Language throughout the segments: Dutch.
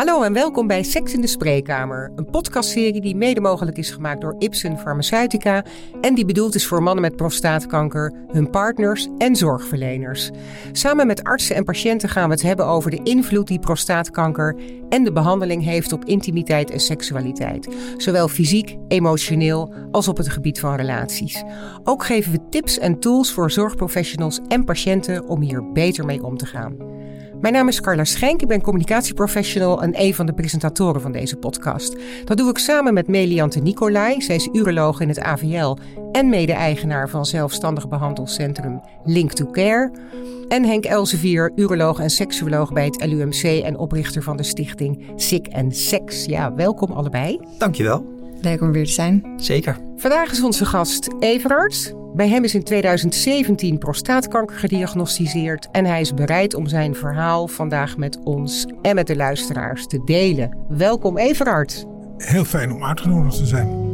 Hallo en welkom bij Seks in de Spreekkamer, een podcastserie die mede mogelijk is gemaakt door Ipsen Pharmaceutica en die bedoeld is voor mannen met prostaatkanker, hun partners en zorgverleners. Samen met artsen en patiënten gaan we het hebben over de invloed die prostaatkanker en de behandeling heeft op intimiteit en seksualiteit, zowel fysiek, emotioneel als op het gebied van relaties. Ook geven we tips en tools voor zorgprofessionals en patiënten om hier beter mee om te gaan. Mijn naam is Carla Schenk, ik ben communicatieprofessional en een van de presentatoren van deze podcast. Dat doe ik samen met Meliante Nicolai, zij is uroloog in het AVL en mede-eigenaar van zelfstandig behandelcentrum Link to Care. En Henk Elsevier, uroloog en seksuoloog bij het LUMC en oprichter van de stichting Sick and Sex. Ja, welkom allebei. Dankjewel. Leuk om weer te zijn. Zeker. Vandaag is onze gast Everard. Bij hem is in 2017 prostaatkanker gediagnosticeerd en hij is bereid om zijn verhaal vandaag met ons en met de luisteraars te delen. Welkom Everard. Heel fijn om uitgenodigd te zijn.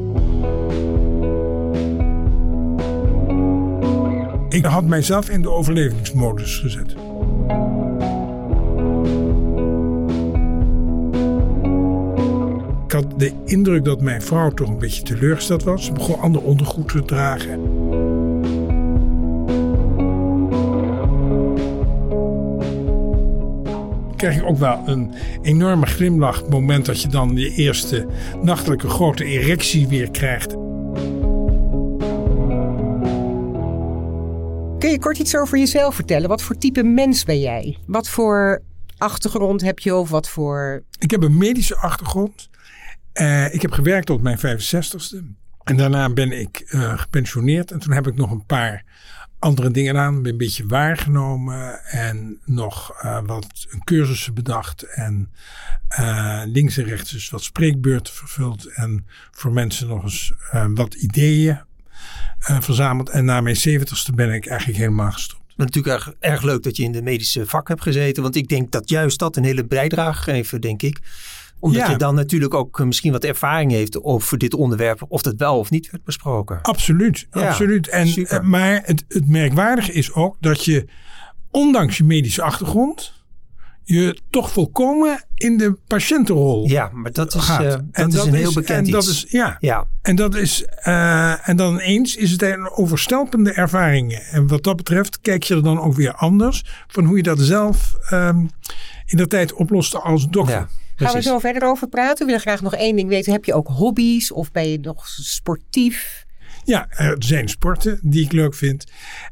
Ik had mijzelf in de overlevingsmodus gezet. De indruk dat mijn vrouw toch een beetje teleurgesteld was. Ze begon ander ondergoed te dragen. krijg je ook wel een enorme glimlach. Het moment dat je dan je eerste nachtelijke grote erectie weer krijgt. Kun je kort iets over jezelf vertellen? Wat voor type mens ben jij? Wat voor achtergrond heb je of wat voor... Ik heb een medische achtergrond. Uh, ik heb gewerkt tot mijn 65ste. En daarna ben ik uh, gepensioneerd. En toen heb ik nog een paar andere dingen aan. Ben een beetje waargenomen. En nog uh, wat cursussen bedacht. En links en rechts dus wat spreekbeurten vervuld. En voor mensen nog eens wat ideeën verzameld. En na mijn 70ste ben ik eigenlijk helemaal gestopt. Natuurlijk erg, erg leuk dat je in de medische vak hebt gezeten. Want ik denk dat juist dat een hele bijdrage geeft, denk ik omdat je dan natuurlijk ook eh, misschien wat ervaring heeft over dit onderwerp, of dat wel of niet werd besproken. Absoluut, absoluut. En, eh, maar het, het merkwaardige is ook dat je, ondanks je medische achtergrond, je toch volkomen in de patiëntenrol Ja, maar dat is, uh, dat en is dat een heel bekend en Dat is, ja. ja. En dat is, uh, en dan ineens is het een overstelpende ervaringen. En wat dat betreft kijk je er dan ook weer anders van hoe je dat zelf um, in de tijd oploste als dokter. Ja. Gaan we zo verder over praten? We willen graag nog één ding weten. Heb je ook hobby's of ben je nog sportief? Ja, er zijn sporten die ik leuk vind.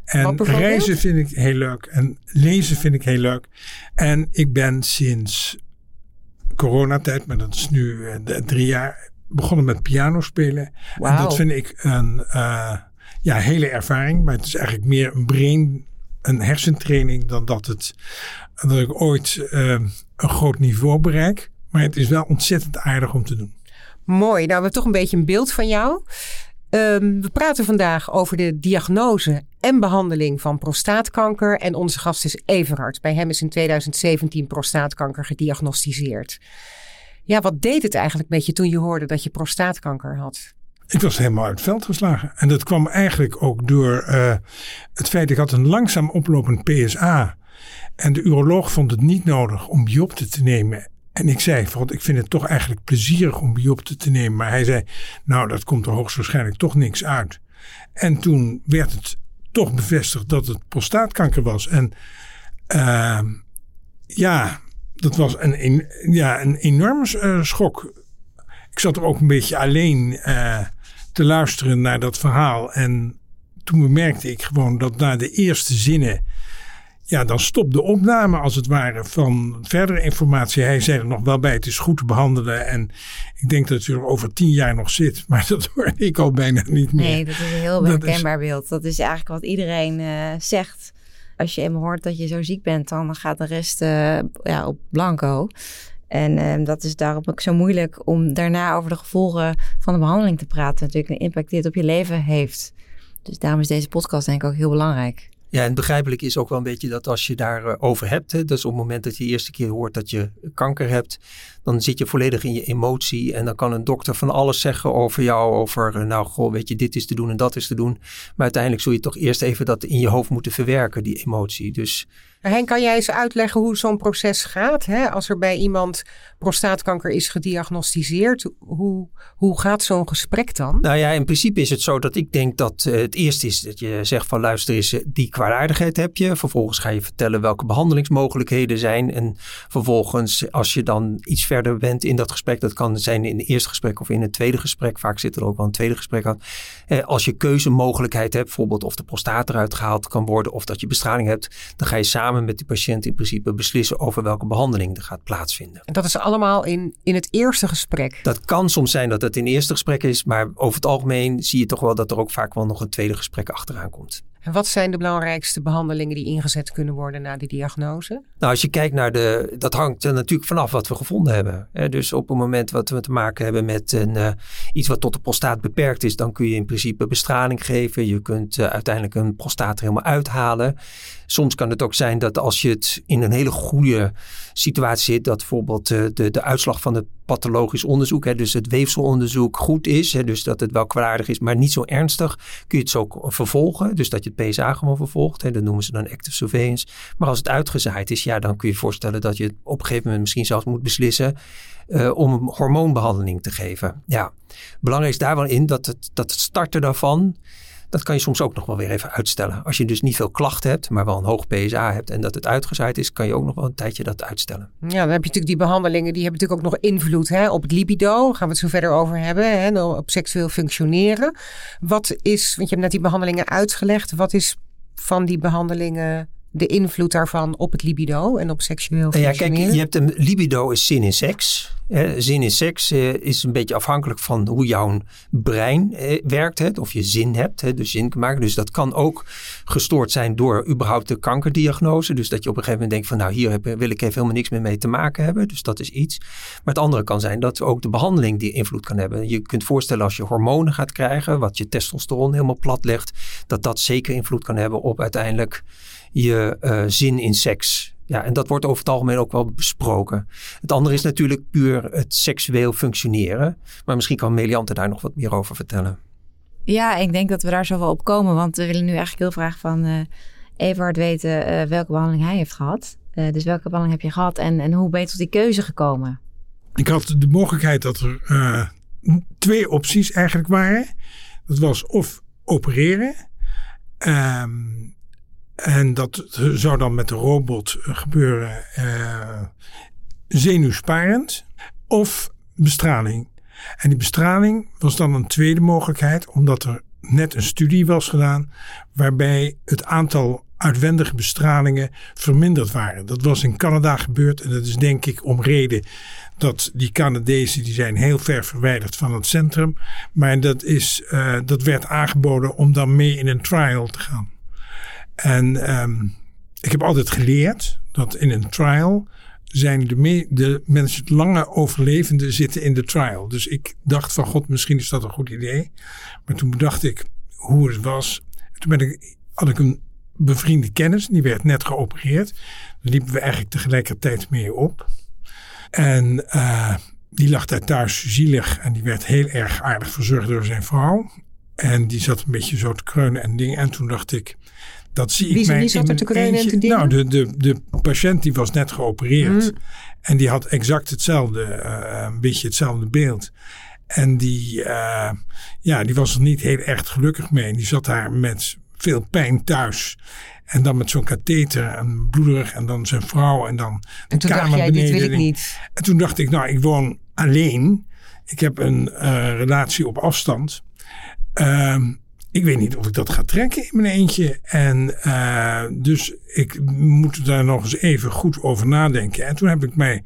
En reizen vind ik heel leuk. En lezen vind ik heel leuk. En ik ben sinds coronatijd, maar dat is nu uh, drie jaar, begonnen met piano spelen. Wow. En dat vind ik een uh, ja, hele ervaring. Maar het is eigenlijk meer een brain, een hersentraining dan dat, het, dat ik ooit uh, een groot niveau bereik. Maar het is wel ontzettend aardig om te doen. Mooi. Nou, we hebben toch een beetje een beeld van jou. Um, we praten vandaag over de diagnose en behandeling van prostaatkanker. En onze gast is Everhard. Bij hem is in 2017 prostaatkanker gediagnosticeerd. Ja, wat deed het eigenlijk met je toen je hoorde dat je prostaatkanker had? Ik was helemaal uit het veld geslagen. En dat kwam eigenlijk ook door uh, het feit dat ik had een langzaam oplopend PSA. En de uroloog vond het niet nodig om biopte te nemen en ik zei, want ik vind het toch eigenlijk plezierig om biopte te nemen. Maar hij zei, nou dat komt er hoogstwaarschijnlijk toch niks uit. En toen werd het toch bevestigd dat het prostaatkanker was. En uh, ja, dat was een, een, ja, een enorme uh, schok. Ik zat er ook een beetje alleen uh, te luisteren naar dat verhaal. En toen bemerkte ik gewoon dat na de eerste zinnen ja, dan stopt de opname als het ware van verdere informatie. Hij zei er nog wel bij, het is goed te behandelen. En ik denk dat het er over tien jaar nog zit. Maar dat hoor ik al bijna niet meer. Nee, dat is een heel herkenbaar beeld. Dat is eigenlijk wat iedereen uh, zegt. Als je eenmaal hoort dat je zo ziek bent, dan gaat de rest uh, ja, op blanco. En uh, dat is daarom ook zo moeilijk om daarna over de gevolgen van de behandeling te praten. Natuurlijk een impact die het op je leven heeft. Dus daarom is deze podcast denk ik ook heel belangrijk. Ja, en begrijpelijk is ook wel een beetje dat als je daarover over hebt, hè, dus op het moment dat je de eerste keer hoort dat je kanker hebt, dan zit je volledig in je emotie en dan kan een dokter van alles zeggen over jou, over eh, nou goh, weet je, dit is te doen en dat is te doen. Maar uiteindelijk zul je toch eerst even dat in je hoofd moeten verwerken, die emotie. Dus Henk, kan jij eens uitleggen hoe zo'n proces gaat? Hè? Als er bij iemand prostaatkanker is gediagnosticeerd, hoe, hoe gaat zo'n gesprek dan? Nou ja, in principe is het zo dat ik denk dat uh, het eerst is dat je zegt van luister eens, die kwaadaardigheid heb je. Vervolgens ga je vertellen welke behandelingsmogelijkheden zijn. En vervolgens, als je dan iets verder bent in dat gesprek, dat kan zijn in het eerste gesprek of in het tweede gesprek. Vaak zit er ook wel een tweede gesprek aan. Eh, als je keuzemogelijkheid hebt, bijvoorbeeld of de prostaat eruit gehaald kan worden of dat je bestraling hebt, dan ga je samen met die patiënt in principe beslissen over welke behandeling er gaat plaatsvinden. En dat is allemaal in, in het eerste gesprek? Dat kan soms zijn dat het in het eerste gesprek is, maar over het algemeen zie je toch wel dat er ook vaak wel nog een tweede gesprek achteraan komt. En wat zijn de belangrijkste behandelingen die ingezet kunnen worden na die diagnose? Nou, als je kijkt naar de. Dat hangt er natuurlijk vanaf wat we gevonden hebben. Dus op het moment dat we te maken hebben met een, uh, iets wat tot de prostaat beperkt is, dan kun je in principe bestraling geven. Je kunt uh, uiteindelijk een prostaat er helemaal uithalen. Soms kan het ook zijn dat als je het in een hele goede situatie zit, dat bijvoorbeeld uh, de, de uitslag van het pathologisch onderzoek, hè, dus het weefselonderzoek, goed is. Hè, dus dat het wel kwaadaardig is, maar niet zo ernstig. Kun je het zo vervolgen. Dus dat je het PSA gewoon vervolgt. Hè, dat noemen ze dan active surveillance. Maar als het uitgezaaid is, ja, dan kun je je voorstellen dat je op een gegeven moment misschien zelfs moet beslissen. Uh, om een hormoonbehandeling te geven. Ja, belangrijk is daar wel in dat het, dat het starten daarvan dat kan je soms ook nog wel weer even uitstellen. Als je dus niet veel klachten hebt, maar wel een hoog PSA hebt en dat het uitgezaaid is, kan je ook nog wel een tijdje dat uitstellen. Ja, dan heb je natuurlijk die behandelingen, die hebben natuurlijk ook nog invloed hè, op het libido. Gaan we het zo verder over hebben, hè, op seksueel functioneren. Wat is, want je hebt net die behandelingen uitgelegd, wat is van die behandelingen de invloed daarvan op het libido en op seksueel functioneren? Ja, kijk, je hebt een libido is zin in seks. Zin in seks eh, is een beetje afhankelijk van hoe jouw brein eh, werkt. Of je zin hebt, dus zin kan maken. Dus dat kan ook gestoord zijn door überhaupt de kankerdiagnose. Dus dat je op een gegeven moment denkt van nou hier heb, wil ik even helemaal niks meer mee te maken hebben. Dus dat is iets. Maar het andere kan zijn dat ook de behandeling die invloed kan hebben. Je kunt voorstellen als je hormonen gaat krijgen, wat je testosteron helemaal plat legt. Dat dat zeker invloed kan hebben op uiteindelijk je uh, zin in seks. Ja, en dat wordt over het algemeen ook wel besproken. Het andere is natuurlijk puur het seksueel functioneren. Maar misschien kan Meliante daar nog wat meer over vertellen. Ja, ik denk dat we daar zo wel op komen. Want we willen nu eigenlijk heel graag van uh, Everhard weten uh, welke behandeling hij heeft gehad. Uh, dus welke behandeling heb je gehad en, en hoe ben je tot die keuze gekomen? Ik had de mogelijkheid dat er twee opties eigenlijk waren. Dat was of opereren. Um, en dat zou dan met de robot gebeuren uh, zenuwsparend of bestraling. En die bestraling was dan een tweede mogelijkheid, omdat er net een studie was gedaan waarbij het aantal uitwendige bestralingen verminderd waren. Dat was in Canada gebeurd en dat is denk ik om reden dat die Canadezen die zijn heel ver verwijderd van het centrum. Maar dat, is, uh, dat werd aangeboden om dan mee in een trial te gaan. En um, ik heb altijd geleerd dat in een trial zijn de, me de mensen het lange overlevenden zitten in de trial. Dus ik dacht van god, misschien is dat een goed idee. Maar toen bedacht ik hoe het was. Toen ben ik, had ik een bevriende kennis, die werd net geopereerd. Daar liepen we eigenlijk tegelijkertijd mee op. En uh, die lag daar thuis zielig en die werd heel erg aardig verzorgd door zijn vrouw. En die zat een beetje zo te kreunen en dingen. En toen dacht ik, dat zie wie, ik mij wie zat er te kreunen en te? Nou, de, de, de patiënt die was net geopereerd. Mm. En die had exact hetzelfde, uh, een beetje hetzelfde beeld. En die, uh, ja, die was er niet heel erg gelukkig mee. En die zat daar met veel pijn thuis. En dan met zo'n katheter en bloederig. En dan zijn vrouw. En dan de en toen kamer dacht jij, beneden. dit wil ik niet. En toen dacht ik, nou, ik woon alleen. Ik heb een uh, relatie op afstand. Uh, ik weet niet of ik dat ga trekken in mijn eentje. En uh, dus ik moet daar nog eens even goed over nadenken. En toen heb ik mij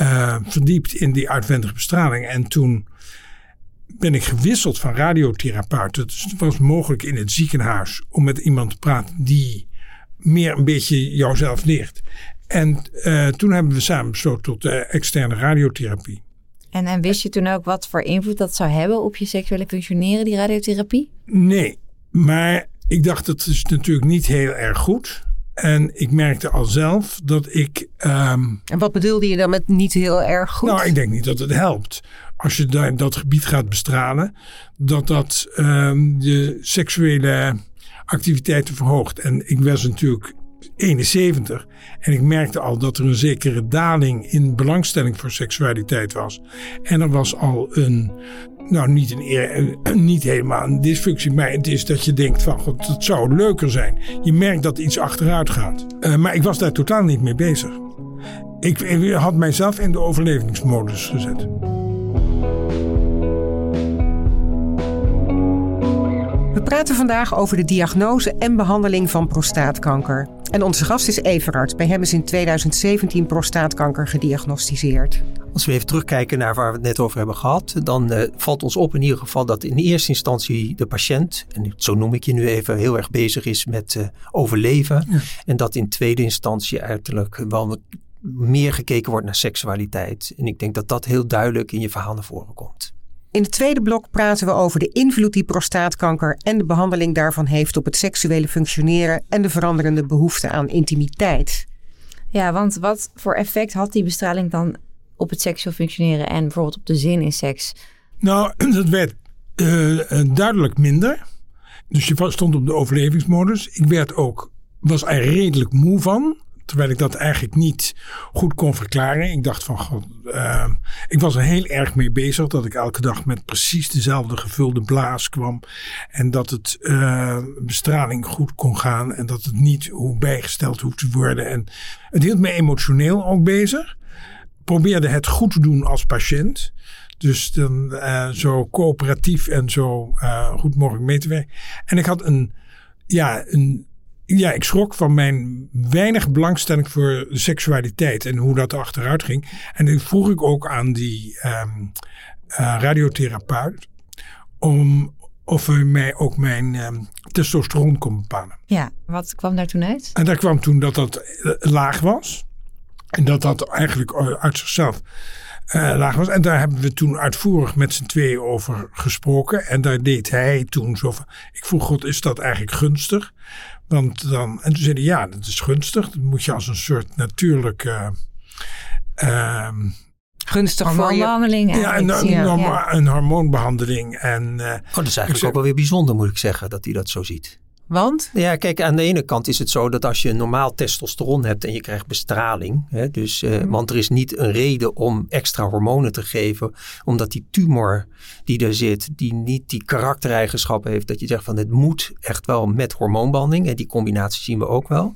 uh, verdiept in die uitwendige bestraling. En toen ben ik gewisseld van radiotherapeut. Het was mogelijk in het ziekenhuis om met iemand te praten die meer een beetje jouzelf leert. En uh, toen hebben we samen besloten tot externe radiotherapie. En, en wist je toen ook wat voor invloed dat zou hebben op je seksuele functioneren, die radiotherapie? Nee, maar ik dacht dat is natuurlijk niet heel erg goed. En ik merkte al zelf dat ik. Um, en wat bedoelde je dan met niet heel erg goed? Nou, ik denk niet dat het helpt. Als je daar dat gebied gaat bestralen, dat dat um, de seksuele activiteiten verhoogt. En ik was natuurlijk 71. En ik merkte al dat er een zekere daling in belangstelling voor seksualiteit was. En er was al een, nou niet, een, niet helemaal een dysfunctie, maar het is dat je denkt van god, het zou leuker zijn. Je merkt dat iets achteruit gaat. Uh, maar ik was daar totaal niet mee bezig. Ik, ik had mijzelf in de overlevingsmodus gezet. We praten vandaag over de diagnose en behandeling van prostaatkanker. En onze gast is Everard. Bij hem is in 2017 prostaatkanker gediagnosticeerd. Als we even terugkijken naar waar we het net over hebben gehad, dan uh, valt ons op in ieder geval dat in eerste instantie de patiënt, en zo noem ik je nu even, heel erg bezig is met uh, overleven. Ja. En dat in tweede instantie uiterlijk wel meer gekeken wordt naar seksualiteit. En ik denk dat dat heel duidelijk in je verhaal naar voren komt. In het tweede blok praten we over de invloed die prostaatkanker en de behandeling daarvan heeft op het seksuele functioneren en de veranderende behoefte aan intimiteit. Ja, want wat voor effect had die bestraling dan op het seksueel functioneren en bijvoorbeeld op de zin in seks? Nou, dat werd uh, duidelijk minder. Dus je stond op de overlevingsmodus. Ik werd ook, was er redelijk moe van. Terwijl ik dat eigenlijk niet goed kon verklaren. Ik dacht van, god, uh, ik was er heel erg mee bezig dat ik elke dag met precies dezelfde gevulde blaas kwam. En dat het uh, bestraling goed kon gaan en dat het niet hoe bijgesteld hoeft te worden. En het hield me emotioneel ook bezig. Probeerde het goed te doen als patiënt. Dus dan uh, zo coöperatief en zo goed mogelijk mee te werken. En ik had een, ja, een ja, ik schrok van mijn weinig belangstelling voor seksualiteit en hoe dat achteruit ging. En toen vroeg ik ook aan die um, uh, radiotherapeut om of hij mij ook mijn um, testosteron kon bepalen. Ja, wat kwam daar toen uit? En daar kwam toen dat dat uh, laag was. En dat dat eigenlijk uh, uit zichzelf uh, laag was. En daar hebben we toen uitvoerig met z'n tweeën over gesproken. En daar deed hij toen zo van. Ik vroeg God, is dat eigenlijk gunstig? Want dan, en toen zei hij, ja, dat is gunstig. Dat moet je als een soort natuurlijke... Uh, Gunstig hormoonbehandeling. Ja, een, een, ja. een, hormoonbehandeling. En, uh, oh, dat is eigenlijk ook wel weer bijzonder, moet ik zeggen, dat hij dat zo ziet. Want? Ja, kijk, aan de ene kant is het zo dat als je normaal testosteron hebt en je krijgt bestraling, hè, dus, uh, want er is niet een reden om extra hormonen te geven, omdat die tumor die er zit, die niet die karaktereigenschappen heeft, dat je zegt van het moet echt wel met hormoonbehandeling, en die combinatie zien we ook wel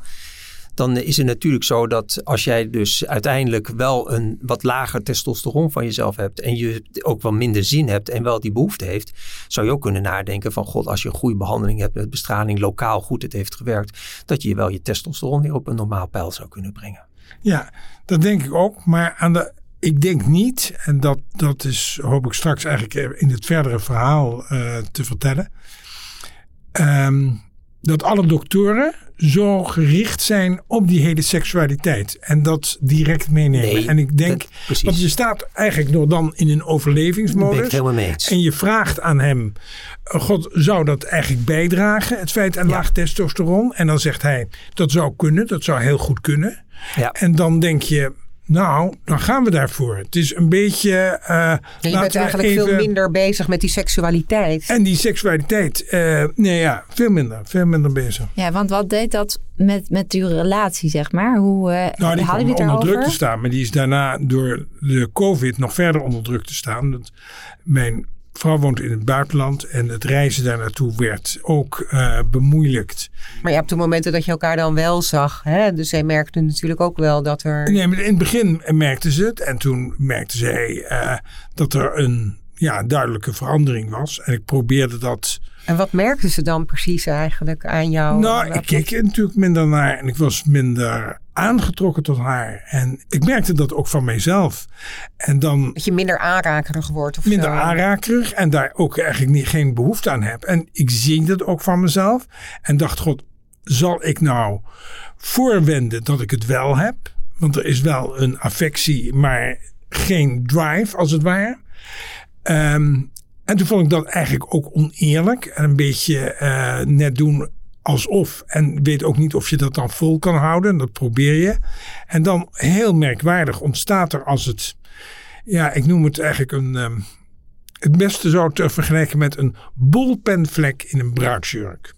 dan is het natuurlijk zo dat als jij dus uiteindelijk wel een wat lager testosteron van jezelf hebt en je ook wel minder zin hebt en wel die behoefte heeft, zou je ook kunnen nadenken van god, als je een goede behandeling hebt met bestraling, lokaal goed het heeft gewerkt, dat je wel je testosteron weer op een normaal peil zou kunnen brengen. Ja, dat denk ik ook. Maar aan de, ik denk niet, en dat, dat is hoop ik straks eigenlijk in het verdere verhaal uh, te vertellen. Um, dat alle doktoren zo gericht zijn op die hele seksualiteit. En dat direct meenemen. Nee, en ik denk, dat, want je staat eigenlijk nog dan in een overlevingsmodus. En je vraagt aan hem, God, zou dat eigenlijk bijdragen? Het feit aan ja. laag testosteron. En dan zegt hij, dat zou kunnen, dat zou heel goed kunnen. Ja. En dan denk je, nou, dan gaan we daarvoor. Het is een beetje. Uh, ja, je bent eigenlijk even... veel minder bezig met die seksualiteit. En die seksualiteit, uh, nee ja, veel minder. Veel minder bezig. Ja, want wat deed dat met, met uw relatie, zeg maar? Hoe uh, nou, die kwam onder druk te staan. Maar die is daarna door de COVID nog verder onder druk te staan. Dat mijn vrouw woont in het buitenland en het reizen daar naartoe werd ook uh, bemoeilijkt. Maar je hebt de momenten dat je elkaar dan wel zag. Hè? Dus zij merkte natuurlijk ook wel dat er. Nee, maar in het begin merkte ze het. En toen merkte zij uh, dat er een ja, duidelijke verandering was. En ik probeerde dat. En wat merkte ze dan precies eigenlijk aan jou? Nou, ik keek er natuurlijk minder naar en ik was minder aangetrokken tot haar. En ik merkte dat ook van mijzelf. En dan, dat je minder aanrakerig wordt of Minder zo. aanrakerig en daar ook eigenlijk niet, geen behoefte aan heb. En ik zie dat ook van mezelf. En dacht, god, zal ik nou voorwenden dat ik het wel heb? Want er is wel een affectie, maar geen drive als het ware. Um, en toen vond ik dat eigenlijk ook oneerlijk. En een beetje uh, net doen alsof. En weet ook niet of je dat dan vol kan houden. Dat probeer je. En dan heel merkwaardig ontstaat er als het. Ja, ik noem het eigenlijk een. Um, het beste zou te vergelijken met een bolpenvlek in een bruidsjurk.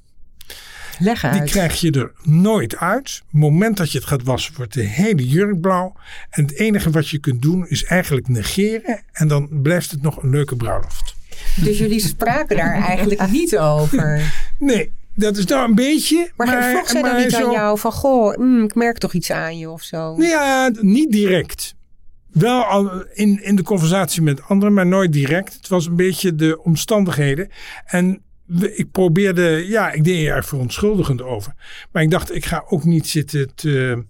Leg uit. Die krijg je er nooit uit. Het moment dat je het gaat wassen, wordt de hele jurk blauw. En het enige wat je kunt doen is eigenlijk negeren. En dan blijft het nog een leuke bruiloft. Dus jullie spraken daar eigenlijk niet over? Nee, dat is nou een beetje. Maar, maar vroeg zij dan niet zo, aan jou van, goh, mm, ik merk toch iets aan je of zo? Ja, niet direct. Wel al in, in de conversatie met anderen, maar nooit direct. Het was een beetje de omstandigheden. En ik probeerde, ja, ik deed er verontschuldigend over. Maar ik dacht, ik ga ook niet zitten te,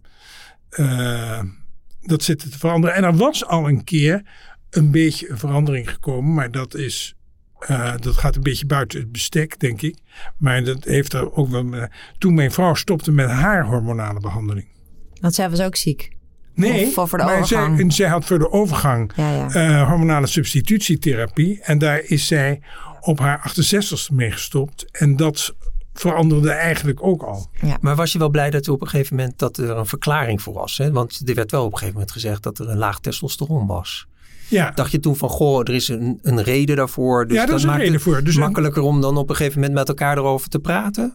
uh, dat zitten te veranderen. En er was al een keer een beetje een verandering gekomen, maar dat is. Uh, dat gaat een beetje buiten het bestek, denk ik. Maar dat heeft er ook wel. Toen mijn vrouw stopte met haar hormonale behandeling. Want zij was ook ziek. Nee, of, voor de maar zij, zij, had voor de overgang ja, ja. Uh, hormonale substitutietherapie. En daar is zij op haar 68ste mee gestopt. En dat veranderde eigenlijk ook al. Ja. Maar was je wel blij dat er op een gegeven moment dat er een verklaring voor was? Hè? Want er werd wel op een gegeven moment gezegd dat er een laag testosteron was. Ja. Dacht je toen van, goh, er is een, een reden daarvoor. Dus ja, dat is een reden voor. Dus makkelijker om dan op een gegeven moment met elkaar erover te praten?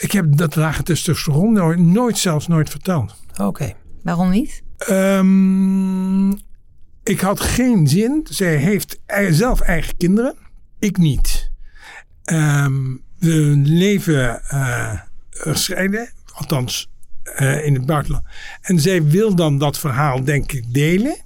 Ik heb dat lage testosteron nooit, nooit zelfs nooit verteld. Oké. Waarom niet? Um, ik had geen zin. Zij heeft zelf eigen kinderen. Ik niet. Um, we leven uh, gescheiden. Althans, uh, in het buitenland. En zij wil dan dat verhaal, denk ik, delen.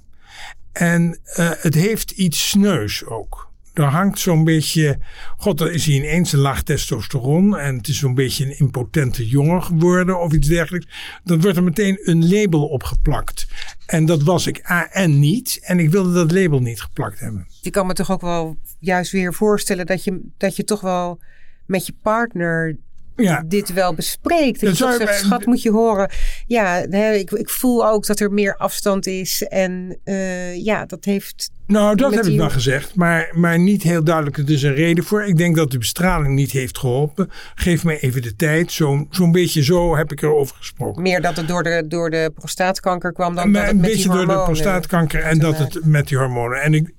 En uh, het heeft iets sneus ook er hangt zo'n beetje. God, dan is hij ineens een laag testosteron. En het is zo'n beetje een impotente jongen geworden of iets dergelijks. Dan wordt er meteen een label opgeplakt. En dat was ik en niet. En ik wilde dat label niet geplakt hebben. Je kan me toch ook wel juist weer voorstellen dat je, dat je toch wel met je partner ja. dit wel bespreekt. Dat je zegt, schat, moet je horen. Ja, ik, ik voel ook dat er meer afstand is. En uh, ja, dat heeft... Nou, dat heb ik wel gezegd. Maar, maar niet heel duidelijk. Er is een reden voor. Ik denk dat de bestraling niet heeft geholpen. Geef mij even de tijd. Zo'n zo'n beetje zo heb ik erover gesproken. Meer dat het door de, door de prostaatkanker kwam dan maar dat het een beetje door de prostaatkanker en dat het met die hormonen. En ik,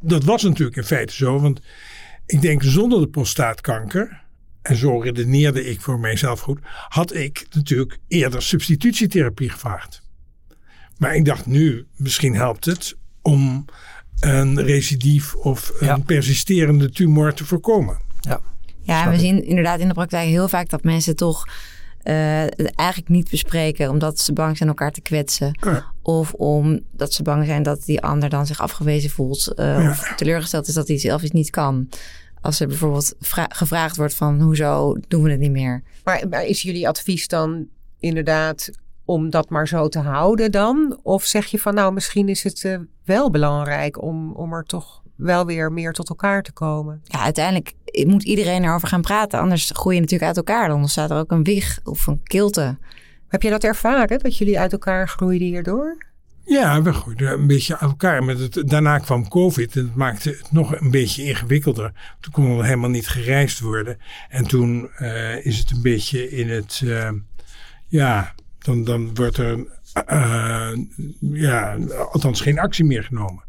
dat was natuurlijk in feite zo. Want ik denk zonder de prostaatkanker en zo redeneerde ik voor mijzelf goed, had ik natuurlijk eerder substitutietherapie gevraagd. Maar ik dacht nu, misschien helpt het om een recidief of een persisterende tumor te voorkomen. Ja, ja we zien inderdaad in de praktijk heel vaak dat mensen toch uh, eigenlijk niet bespreken omdat ze bang zijn elkaar te kwetsen. Of omdat ze bang zijn dat die ander dan zich afgewezen voelt. Uh, Of teleurgesteld is dat hij zelf iets niet kan. Als er bijvoorbeeld gevraagd wordt van hoezo doen we het niet meer. Maar, maar is jullie advies dan inderdaad om dat maar zo te houden dan? Of zeg je van nou misschien is het uh, wel belangrijk om, om er toch wel weer meer tot elkaar te komen? Ja, uiteindelijk moet iedereen erover gaan praten. Anders groei je natuurlijk uit elkaar. Dan staat er ook een wig of een kilte. Heb je dat ervaren, dat jullie uit elkaar groeiden hierdoor? Ja, we groeiden een beetje aan elkaar. Met het, daarna kwam COVID en dat maakte het nog een beetje ingewikkelder. Toen kon er helemaal niet gereisd worden. En toen uh, is het een beetje in het, uh, ja, dan, dan wordt er, uh, ja, althans geen actie meer genomen.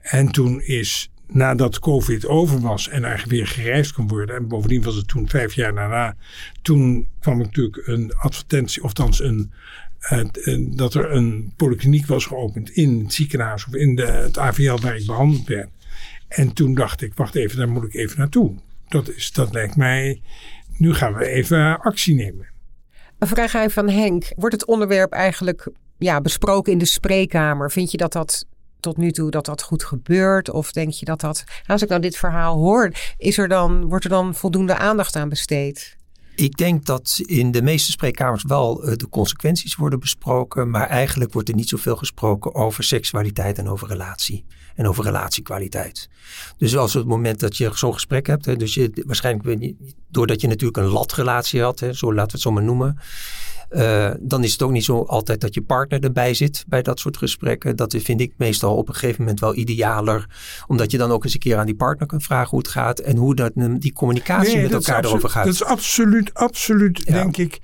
En toen is, nadat COVID over was en eigenlijk weer gereisd kon worden. En bovendien was het toen vijf jaar daarna. Toen kwam natuurlijk een advertentie, of althans een dat er een polykliniek was geopend in het ziekenhuis of in de, het AVL waar ik behandeld werd. En toen dacht ik, wacht even, daar moet ik even naartoe. Dat, is, dat lijkt mij, nu gaan we even actie nemen. Een vraag aan van Henk. Wordt het onderwerp eigenlijk ja, besproken in de spreekkamer? Vind je dat dat tot nu toe dat dat goed gebeurt? Of denk je dat dat, als ik nou dit verhaal hoor, is er dan, wordt er dan voldoende aandacht aan besteed? Ik denk dat in de meeste spreekkamers wel eh, de consequenties worden besproken, maar eigenlijk wordt er niet zoveel gesproken over seksualiteit en over relatie en over relatiekwaliteit. Dus als op het moment dat je zo'n gesprek hebt, hè, dus je waarschijnlijk doordat je natuurlijk een latrelatie had, hè, zo laten we het zo maar noemen, uh, dan is het ook niet zo altijd dat je partner erbij zit bij dat soort gesprekken. Dat vind ik meestal op een gegeven moment wel idealer. Omdat je dan ook eens een keer aan die partner kunt vragen hoe het gaat. En hoe dat, die communicatie met elkaar erover gaat. Dat is absoluut, absoluut denk ik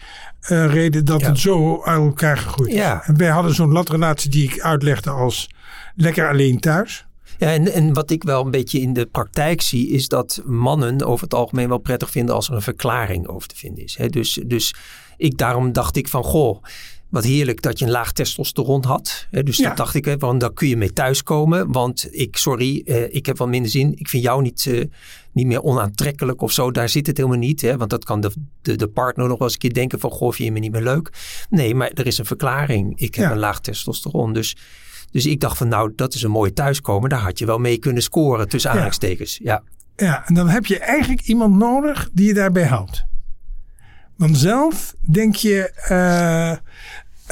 uh, reden dat het zo uit elkaar gegroeid is. Ja. En wij hadden zo'n latrelatie die ik uitlegde als lekker alleen thuis. Ja, en, en wat ik wel een beetje in de praktijk zie, is dat mannen over het algemeen wel prettig vinden als er een verklaring over te vinden is. Dus, dus ik, daarom dacht ik van, goh, wat heerlijk dat je een laag testosteron had. Dus ja. dat dacht ik, want daar kun je mee thuiskomen. Want ik, sorry, eh, ik heb wel minder zin. Ik vind jou niet, uh, niet meer onaantrekkelijk of zo. Daar zit het helemaal niet. Hè? Want dat kan de, de, de partner nog wel eens een keer denken van... goh, vind je me niet meer leuk? Nee, maar er is een verklaring. Ik heb een laag testosteron. Dus, dus ik dacht van nou, dat is een mooie thuiskomen. Daar had je wel mee kunnen scoren tussen aanhalingstekens. Ja. ja, en dan heb je eigenlijk iemand nodig die je daarbij helpt. Want zelf denk je, uh,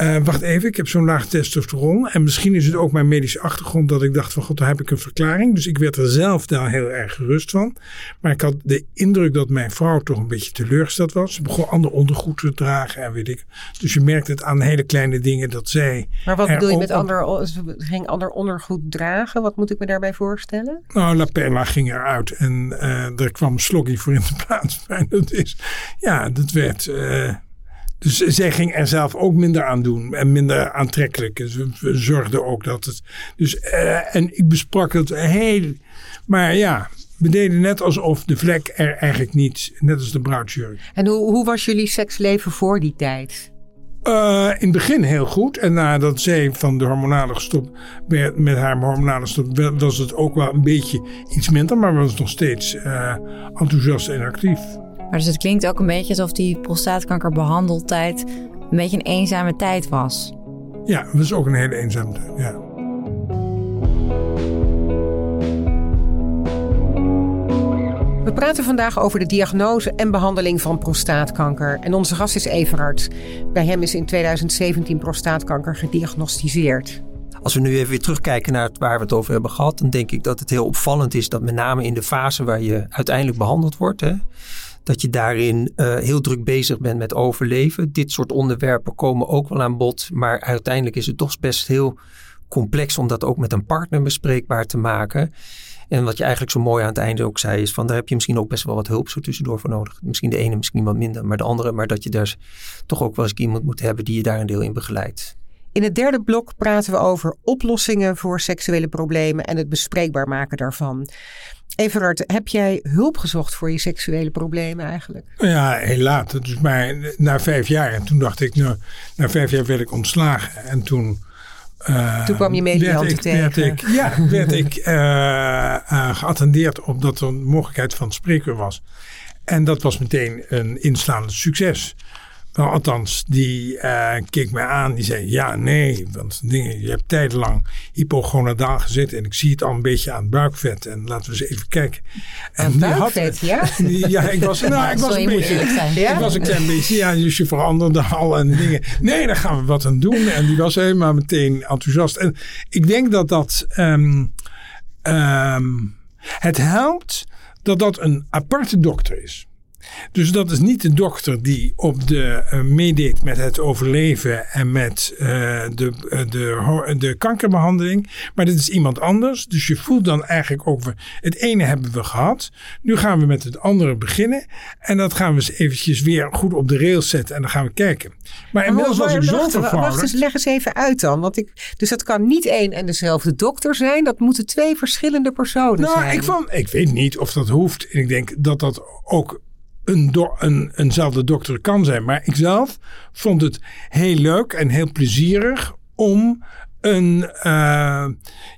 uh, wacht even, ik heb zo'n laag testosteron. En misschien is het ook mijn medische achtergrond dat ik dacht van god, daar heb ik een verklaring. Dus ik werd er zelf daar heel erg gerust van. Maar ik had de indruk dat mijn vrouw toch een beetje teleurgesteld was. Ze begon ander ondergoed te dragen en weet ik. Dus je merkt het aan hele kleine dingen dat zij... Maar wat bedoel je met ander, ging ander ondergoed dragen? Wat moet ik me daarbij voorstellen? Nou, La Perla ging eruit en uh, er kwam Sloggy voor in de plaats. En dat is, ja, dat werd... Uh, dus zij ging er zelf ook minder aan doen en minder aantrekkelijk. Dus we, zorgden ook dat het. Dus, uh, en ik besprak het heel. Maar ja, we deden net alsof de vlek er eigenlijk niet, net als de bruidsjurk. En hoe, hoe was jullie seksleven voor die tijd? Uh, in het begin heel goed. En nadat zij van de hormonale stop met, met haar hormonale stop, was het ook wel een beetje iets minder. Maar was nog steeds uh, enthousiast en actief. Maar dus het klinkt ook een beetje alsof die prostaatkankerbehandeltijd een beetje een eenzame tijd was. Ja, dat was ook een hele eenzame tijd, ja. We praten vandaag over de diagnose en behandeling van prostaatkanker. En onze gast is Everard. Bij hem is in 2017 prostaatkanker gediagnosticeerd. Als we nu even weer terugkijken naar waar we het over hebben gehad, dan denk ik dat het heel opvallend is dat met name in de fase waar je uiteindelijk behandeld wordt, hè, dat je daarin uh, heel druk bezig bent met overleven. Dit soort onderwerpen komen ook wel aan bod, maar uiteindelijk is het toch best heel complex om dat ook met een partner bespreekbaar te maken. En wat je eigenlijk zo mooi aan het einde ook zei, is van daar heb je misschien ook best wel wat hulp zo tussendoor voor nodig. Misschien de ene, misschien wat minder, maar de andere. Maar dat je daar toch ook wel eens iemand moet hebben die je daar een deel in begeleidt. In het derde blok praten we over oplossingen voor seksuele problemen en het bespreekbaar maken daarvan. Everard, heb jij hulp gezocht voor je seksuele problemen eigenlijk? Ja, heel laat. Dus maar na vijf jaar. En toen dacht ik, nou, na vijf jaar werd ik ontslagen. En toen... Uh, toen kwam je medianten tegen. Werd ik, ja, werd ik uh, uh, geattendeerd op dat er een mogelijkheid van spreker was. En dat was meteen een inslaande succes. Nou, althans, die uh, keek mij aan. Die zei: Ja, nee, want dingen, je hebt tijdenlang hypogonadaal gezeten. En ik zie het al een beetje aan het buikvet. En laten we eens even kijken. En die buikvet, had, ja? Die, ja, ik was, nou, ik was een beetje. Ja? Ik was een klein beetje. Ja, dus je veranderde al en dingen. Nee, daar gaan we wat aan doen. En die was helemaal meteen enthousiast. En ik denk dat dat. Um, um, het helpt dat dat een aparte dokter is. Dus dat is niet de dokter die op de, uh, meedeed met het overleven en met uh, de, uh, de, de kankerbehandeling. Maar dit is iemand anders. Dus je voelt dan eigenlijk over het ene hebben we gehad. Nu gaan we met het andere beginnen. En dat gaan we eens eventjes weer goed op de rails zetten. En dan gaan we kijken. Maar inmiddels was ik zo vervangen. Wacht eens, leg eens even uit dan. Want ik, dus dat kan niet één en dezelfde dokter zijn. Dat moeten twee verschillende personen nou, zijn. Ik, vond, ik weet niet of dat hoeft. En ik denk dat dat ook een, do een, eenzelfde dokter kan zijn. Maar ik zelf vond het heel leuk en heel plezierig om een, uh,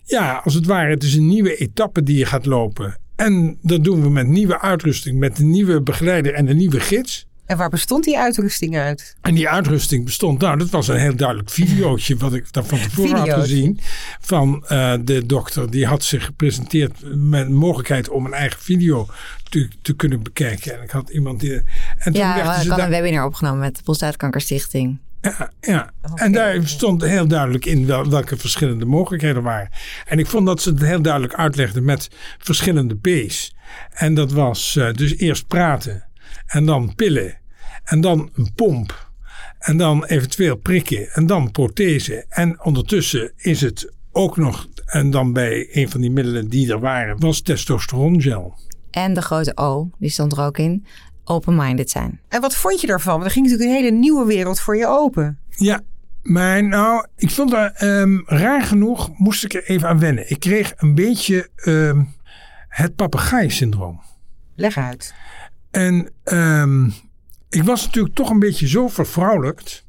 ja, als het ware, het is een nieuwe etappe die je gaat lopen. En dat doen we met nieuwe uitrusting, met een nieuwe begeleider en een nieuwe gids. En waar bestond die uitrusting uit? En die uitrusting bestond, nou, dat was een heel duidelijk videootje wat ik daar van tevoren had gezien. Van uh, de dokter. Die had zich gepresenteerd met de mogelijkheid om een eigen video te, te kunnen bekijken. En ik had iemand die. En ja, ik had een webinar opgenomen met de Prostaatkankerstichting. Ja, ja. Okay. en daar stond heel duidelijk in wel, welke verschillende mogelijkheden waren. En ik vond dat ze het heel duidelijk uitlegden met verschillende P's. En dat was uh, dus eerst praten en dan pillen en dan een pomp. En dan eventueel prikken. En dan prothese. En ondertussen is het ook nog. En dan bij een van die middelen die er waren. Was testosterongel. En de grote O. Die stond er ook in. Open-minded zijn. En wat vond je daarvan? Want er ging natuurlijk een hele nieuwe wereld voor je open. Ja, Maar nou, ik vond dat um, raar genoeg moest ik er even aan wennen. Ik kreeg een beetje um, het papegaai-syndroom. Leg uit. En um, ik was natuurlijk toch een beetje zo vervrouwelijkt.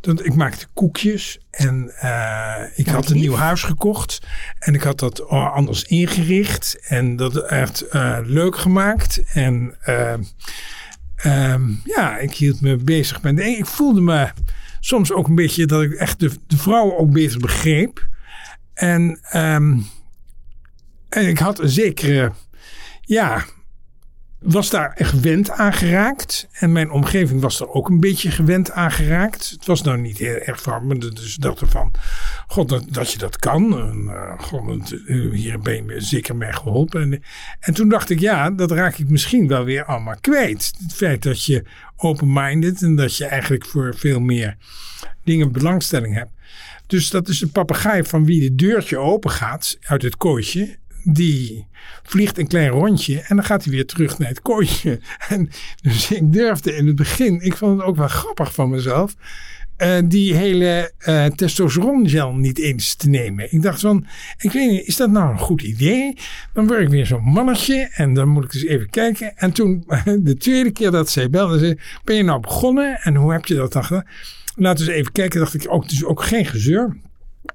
Dat ik maakte koekjes en uh, ik had een nieuw huis gekocht. En ik had dat anders ingericht en dat echt uh, leuk gemaakt. En uh, ja, ik hield me bezig met. Ik voelde me soms ook een beetje dat ik echt de, de vrouwen ook beter begreep. En, um, en ik had een zekere, ja, was daar gewend aan geraakt. En mijn omgeving was er ook een beetje gewend aan geraakt. Het was nou niet heel erg van me. Dus ik dacht ervan, god, dat, dat je dat kan. En, uh, god, hier ben je zeker mee geholpen. En, en toen dacht ik, ja, dat raak ik misschien wel weer allemaal kwijt. Het feit dat je open-minded en dat je eigenlijk voor veel meer dingen belangstelling hebt. Dus dat is een papegaai van wie de deurtje open gaat uit het kooitje die vliegt een klein rondje en dan gaat hij weer terug naar het kooitje. En dus ik durfde in het begin, ik vond het ook wel grappig van mezelf, uh, die hele uh, testosterongel niet eens te nemen. Ik dacht van, ik weet niet, is dat nou een goed idee? Dan word ik weer zo'n mannetje en dan moet ik eens even kijken. En toen, de tweede keer dat zij belde, zei ben je nou begonnen en hoe heb je dat dan gedaan? Laten we eens even kijken, dacht ik, ook, dus ook geen gezeur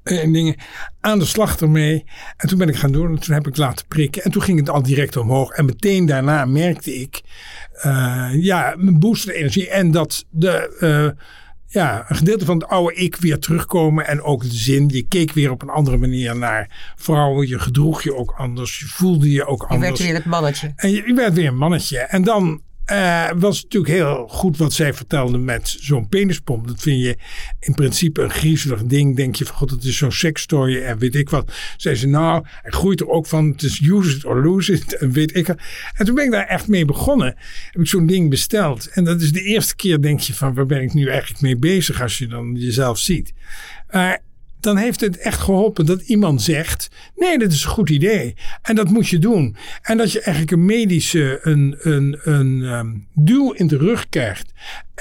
en dingen aan de slag ermee. En toen ben ik gaan doen en toen heb ik laten prikken. En toen ging het al direct omhoog. En meteen daarna merkte ik, uh, ja, mijn boostende energie. En dat de, uh, ja, een gedeelte van het oude ik weer terugkomen. En ook de zin, je keek weer op een andere manier naar vrouwen. Je gedroeg je ook anders. Je voelde je ook anders. Je werd weer het mannetje. En je, je werd weer een mannetje. En dan uh, was natuurlijk heel goed wat zij vertelde met zo'n penispomp. Dat vind je in principe een griezelig ding. Denk je van god, het is zo'n sekstooi en weet ik wat. Zei ze nou, hij groeit er ook van. Het is use it or lose it en weet ik. En toen ben ik daar echt mee begonnen. Heb ik zo'n ding besteld. En dat is de eerste keer denk je van waar ben ik nu eigenlijk mee bezig als je dan jezelf ziet. Uh, dan heeft het echt geholpen dat iemand zegt: nee, dat is een goed idee. En dat moet je doen. En dat je eigenlijk een medische een, een, een um, duw in de rug krijgt.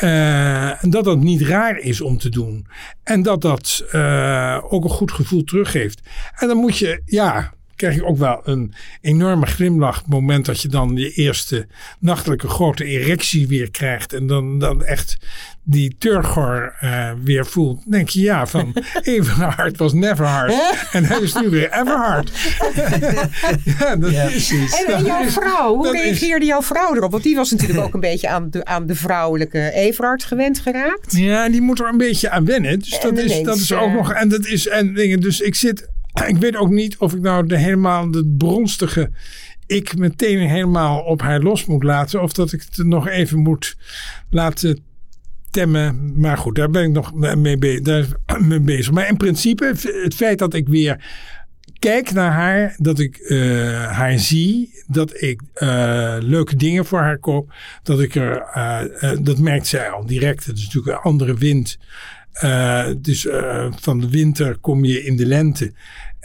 Uh, en dat dat niet raar is om te doen. En dat dat uh, ook een goed gevoel teruggeeft. En dan moet je, ja, krijg je ook wel een enorme glimlach. Het moment dat je dan je eerste nachtelijke grote erectie weer krijgt. En dan, dan echt die turgor uh, weer voelt. denk je ja, van Everhard was never hard. en hij is nu weer Everhard. ja, dat is iets. En, jouw vrouw, hoe reageerde jouw vrouw erop? Want die was natuurlijk ook een beetje aan de, aan de vrouwelijke Everhard gewend geraakt. Ja, die moet er een beetje aan wennen. Dus dat is, dat is ook nog. En dat is en dingen. Dus ik zit ik weet ook niet of ik nou de helemaal de bronstige ik meteen helemaal op haar los moet laten. Of dat ik het nog even moet laten temmen. Maar goed, daar ben ik nog mee, mee bezig. Maar in principe, het feit dat ik weer kijk naar haar, dat ik uh, haar zie, dat ik uh, leuke dingen voor haar koop, dat ik er, uh, dat merkt zij al direct. Het is natuurlijk een andere wind. Dus van de winter kom je in de lente.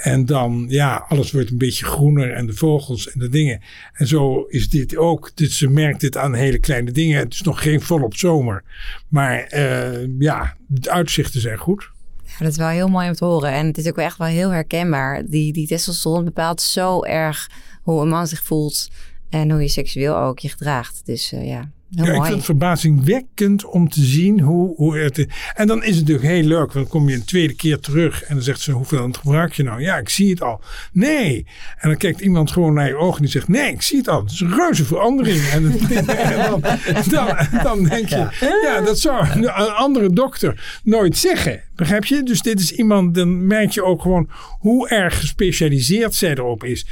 En dan, ja, alles wordt een beetje groener en de vogels en de dingen. En zo is dit ook. Ze merkt dit aan hele kleine dingen. Het is nog geen volop zomer. Maar uh, ja, de uitzichten zijn goed. Ja, dat is wel heel mooi om te horen. En het is ook echt wel heel herkenbaar. Die, die testosteron bepaalt zo erg hoe een man zich voelt. En hoe je seksueel ook je gedraagt. Dus uh, ja, ik vind het verbazingwekkend om te zien hoe, hoe het. En dan is het natuurlijk heel leuk, want dan kom je een tweede keer terug en dan zegt ze: Hoeveel gebruik je nou? Ja, ik zie het al. Nee. En dan kijkt iemand gewoon naar je ogen en die zegt: Nee, ik zie het al. Het is een reuze verandering. En, dan, dan, dan, denk je: Ja, dat zou een andere dokter nooit zeggen. Begrijp je? Dus dit is iemand, dan merk je ook gewoon hoe erg gespecialiseerd zij erop is.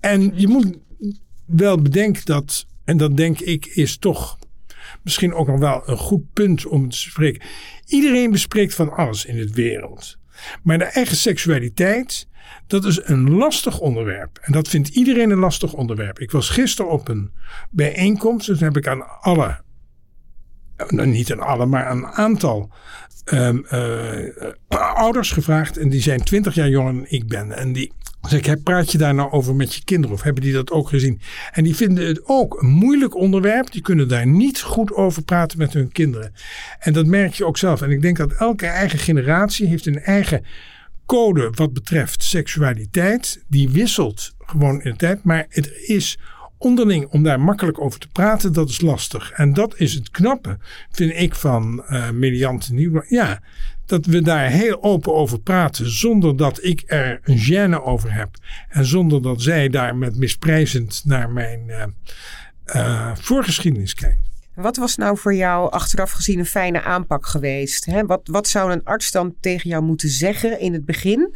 En je moet wel bedenken dat, en dat denk ik, is toch misschien ook nog wel een goed punt om te spreken. Iedereen bespreekt van alles in de wereld. Maar de eigen seksualiteit, dat is een lastig onderwerp. En dat vindt iedereen een lastig onderwerp. Ik was gisteren op een bijeenkomst. Dus heb ik aan alle, nou niet aan alle, maar aan een aantal um, uh, ouders gevraagd. En die zijn twintig jaar jonger dan ik ben. En die Zeg ik, praat je daar nou over met je kinderen of hebben die dat ook gezien? En die vinden het ook een moeilijk onderwerp. Die kunnen daar niet goed over praten met hun kinderen. En dat merk je ook zelf. En ik denk dat elke eigen generatie heeft een eigen code wat betreft seksualiteit. Die wisselt gewoon in de tijd. Maar het is onderling om daar makkelijk over te praten, dat is lastig. En dat is het knappe, vind ik, van uh, Mediante Nieuw. Ja, dat we daar heel open over praten, zonder dat ik er een gêne over heb. En zonder dat zij daar met misprijzend naar mijn uh, uh, voorgeschiedenis kijkt. Wat was nou voor jou achteraf gezien een fijne aanpak geweest? Hè? Wat, wat zou een arts dan tegen jou moeten zeggen in het begin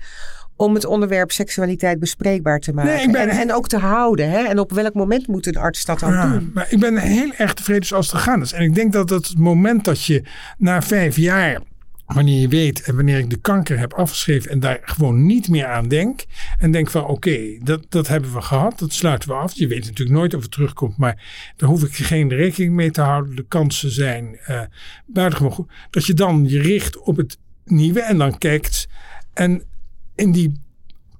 om het onderwerp seksualiteit bespreekbaar te maken. Nee, ben... en, en, ook te houden. Hè? En op welk moment moet een arts dat dan ja, doen? Maar ik ben heel erg tevreden zoals het gegaan is. En ik denk dat het moment dat je na vijf jaar wanneer je weet en wanneer ik de kanker heb afgeschreven en daar gewoon niet meer aan denk. En denk van oké, dat, dat hebben we gehad, dat sluiten we af. Je weet natuurlijk nooit of het terugkomt, maar daar hoef ik geen rekening mee te houden. De kansen zijn uh, buitengewoon goed. Dat je dan je richt op het nieuwe en dan kijkt. En in die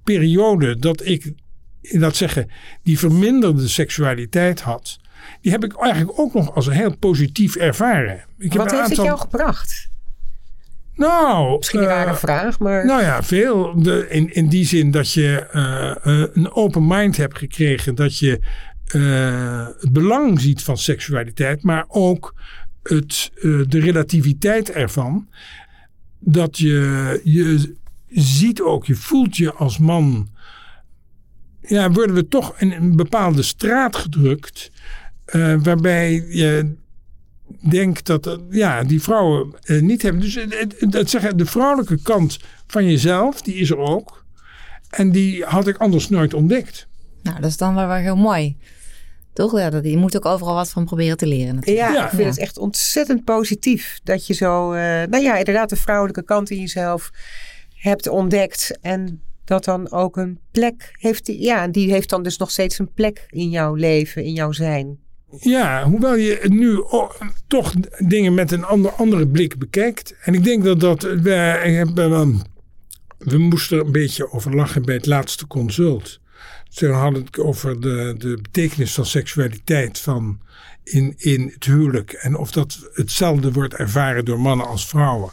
periode dat ik, dat zeggen, die verminderde seksualiteit had, die heb ik eigenlijk ook nog als een heel positief ervaren. Ik Wat heeft het jou gebracht? Nou, misschien een rare uh, vraag, maar. Nou ja, veel. De, in, in die zin dat je uh, een open mind hebt gekregen, dat je het belang ziet van seksualiteit, maar ook het, de relativiteit ervan. Dat je je ziet ook, je voelt je als man. Ja, worden we toch in een bepaalde straat gedrukt. Waarbij je denkt dat uh, ja, die vrouwen uh, niet hebben. Dus dat zeggen, de vrouwelijke kant van jezelf, die is er ook. En die had ik anders nooit ontdekt. Nou, dat is dan wel heel mooi. Toch? Ja, dat, je moet ook overal wat van proberen te leren. Natuurlijk. Ja, ik vind het echt ontzettend positief. Dat je zo, nou ja, inderdaad de vrouwelijke kant in jezelf hebt ontdekt en dat dan ook een plek heeft. Die, ja, die heeft dan dus nog steeds een plek in jouw leven, in jouw zijn. Ja, hoewel je nu toch dingen met een ander, andere blik bekijkt. En ik denk dat dat. We, we moesten er een beetje over lachen bij het laatste consult. Ze hadden het over de, de betekenis van seksualiteit van in, in het huwelijk. En of dat hetzelfde wordt ervaren door mannen als vrouwen.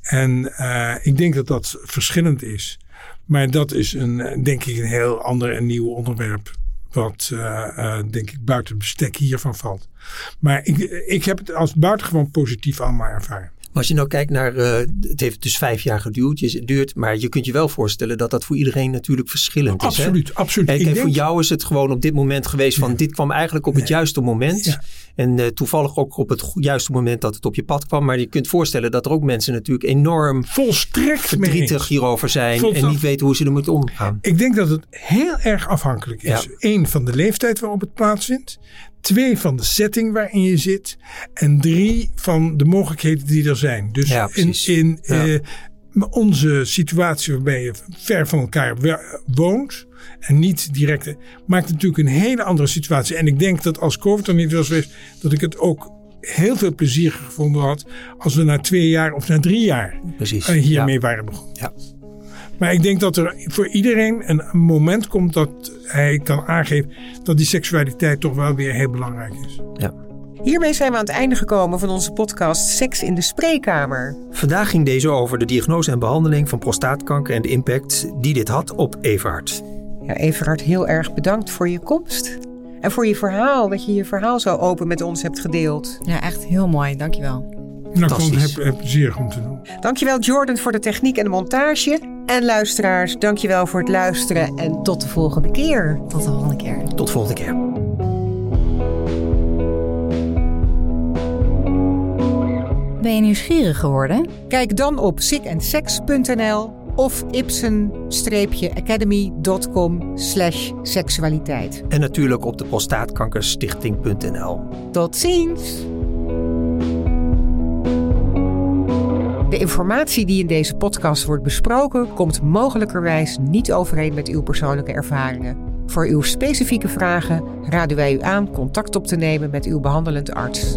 En uh, ik denk dat dat verschillend is. Maar dat is een, denk ik een heel ander en nieuw onderwerp. Wat uh, uh, denk ik buiten het bestek hiervan valt. Maar ik, ik heb het als buitengewoon positief allemaal ervaren. Maar als je nou kijkt naar, uh, het heeft dus vijf jaar geduurd, je, duurt, maar je kunt je wel voorstellen dat dat voor iedereen natuurlijk verschillend is. Absoluut, absoluut. En, voor jou is het gewoon op dit moment geweest van dit kwam eigenlijk op het juiste moment. Ja. En uh, toevallig ook op het juiste moment dat het op je pad kwam. Maar je kunt voorstellen dat er ook mensen natuurlijk enorm Volstrekt verdrietig hierover zijn. En niet weten hoe ze er moeten omgaan. Ik denk dat het heel erg afhankelijk is. Ja. Eén van de leeftijd waarop het plaatsvindt. Twee van de setting waarin je zit. En drie van de mogelijkheden die er zijn. Dus ja, in, in ja. uh, onze situatie waarbij je ver van elkaar woont en niet direct, maakt natuurlijk een hele andere situatie. En ik denk dat als COVID er niet was geweest, dat ik het ook heel veel plezier gevonden had als we na twee jaar of na drie jaar Precies, hiermee ja. waren begonnen. Ja. Maar ik denk dat er voor iedereen een moment komt dat hij kan aangeven dat die seksualiteit toch wel weer heel belangrijk is. Ja. Hiermee zijn we aan het einde gekomen van onze podcast Seks in de Spreekkamer. Vandaag ging deze over de diagnose en behandeling van prostaatkanker en de impact die dit had op Everhard. Ja, Everhard, heel erg bedankt voor je komst. En voor je verhaal, dat je je verhaal zo open met ons hebt gedeeld. Ja, echt heel mooi. Dankjewel. Nou, ik heb, heb plezier om te doen. Dankjewel Jordan voor de techniek en de montage. En luisteraars, dankjewel voor het luisteren. En tot de volgende keer. Tot de volgende keer. Tot de volgende keer. Ben je nieuwsgierig geworden? Kijk dan op sickandsex.nl of ipsen-academy.com slash seksualiteit. En natuurlijk op de prostaatkankerstichting.nl. Tot ziens! De informatie die in deze podcast wordt besproken komt mogelijkerwijs niet overeen met uw persoonlijke ervaringen. Voor uw specifieke vragen raden wij u aan contact op te nemen met uw behandelend arts.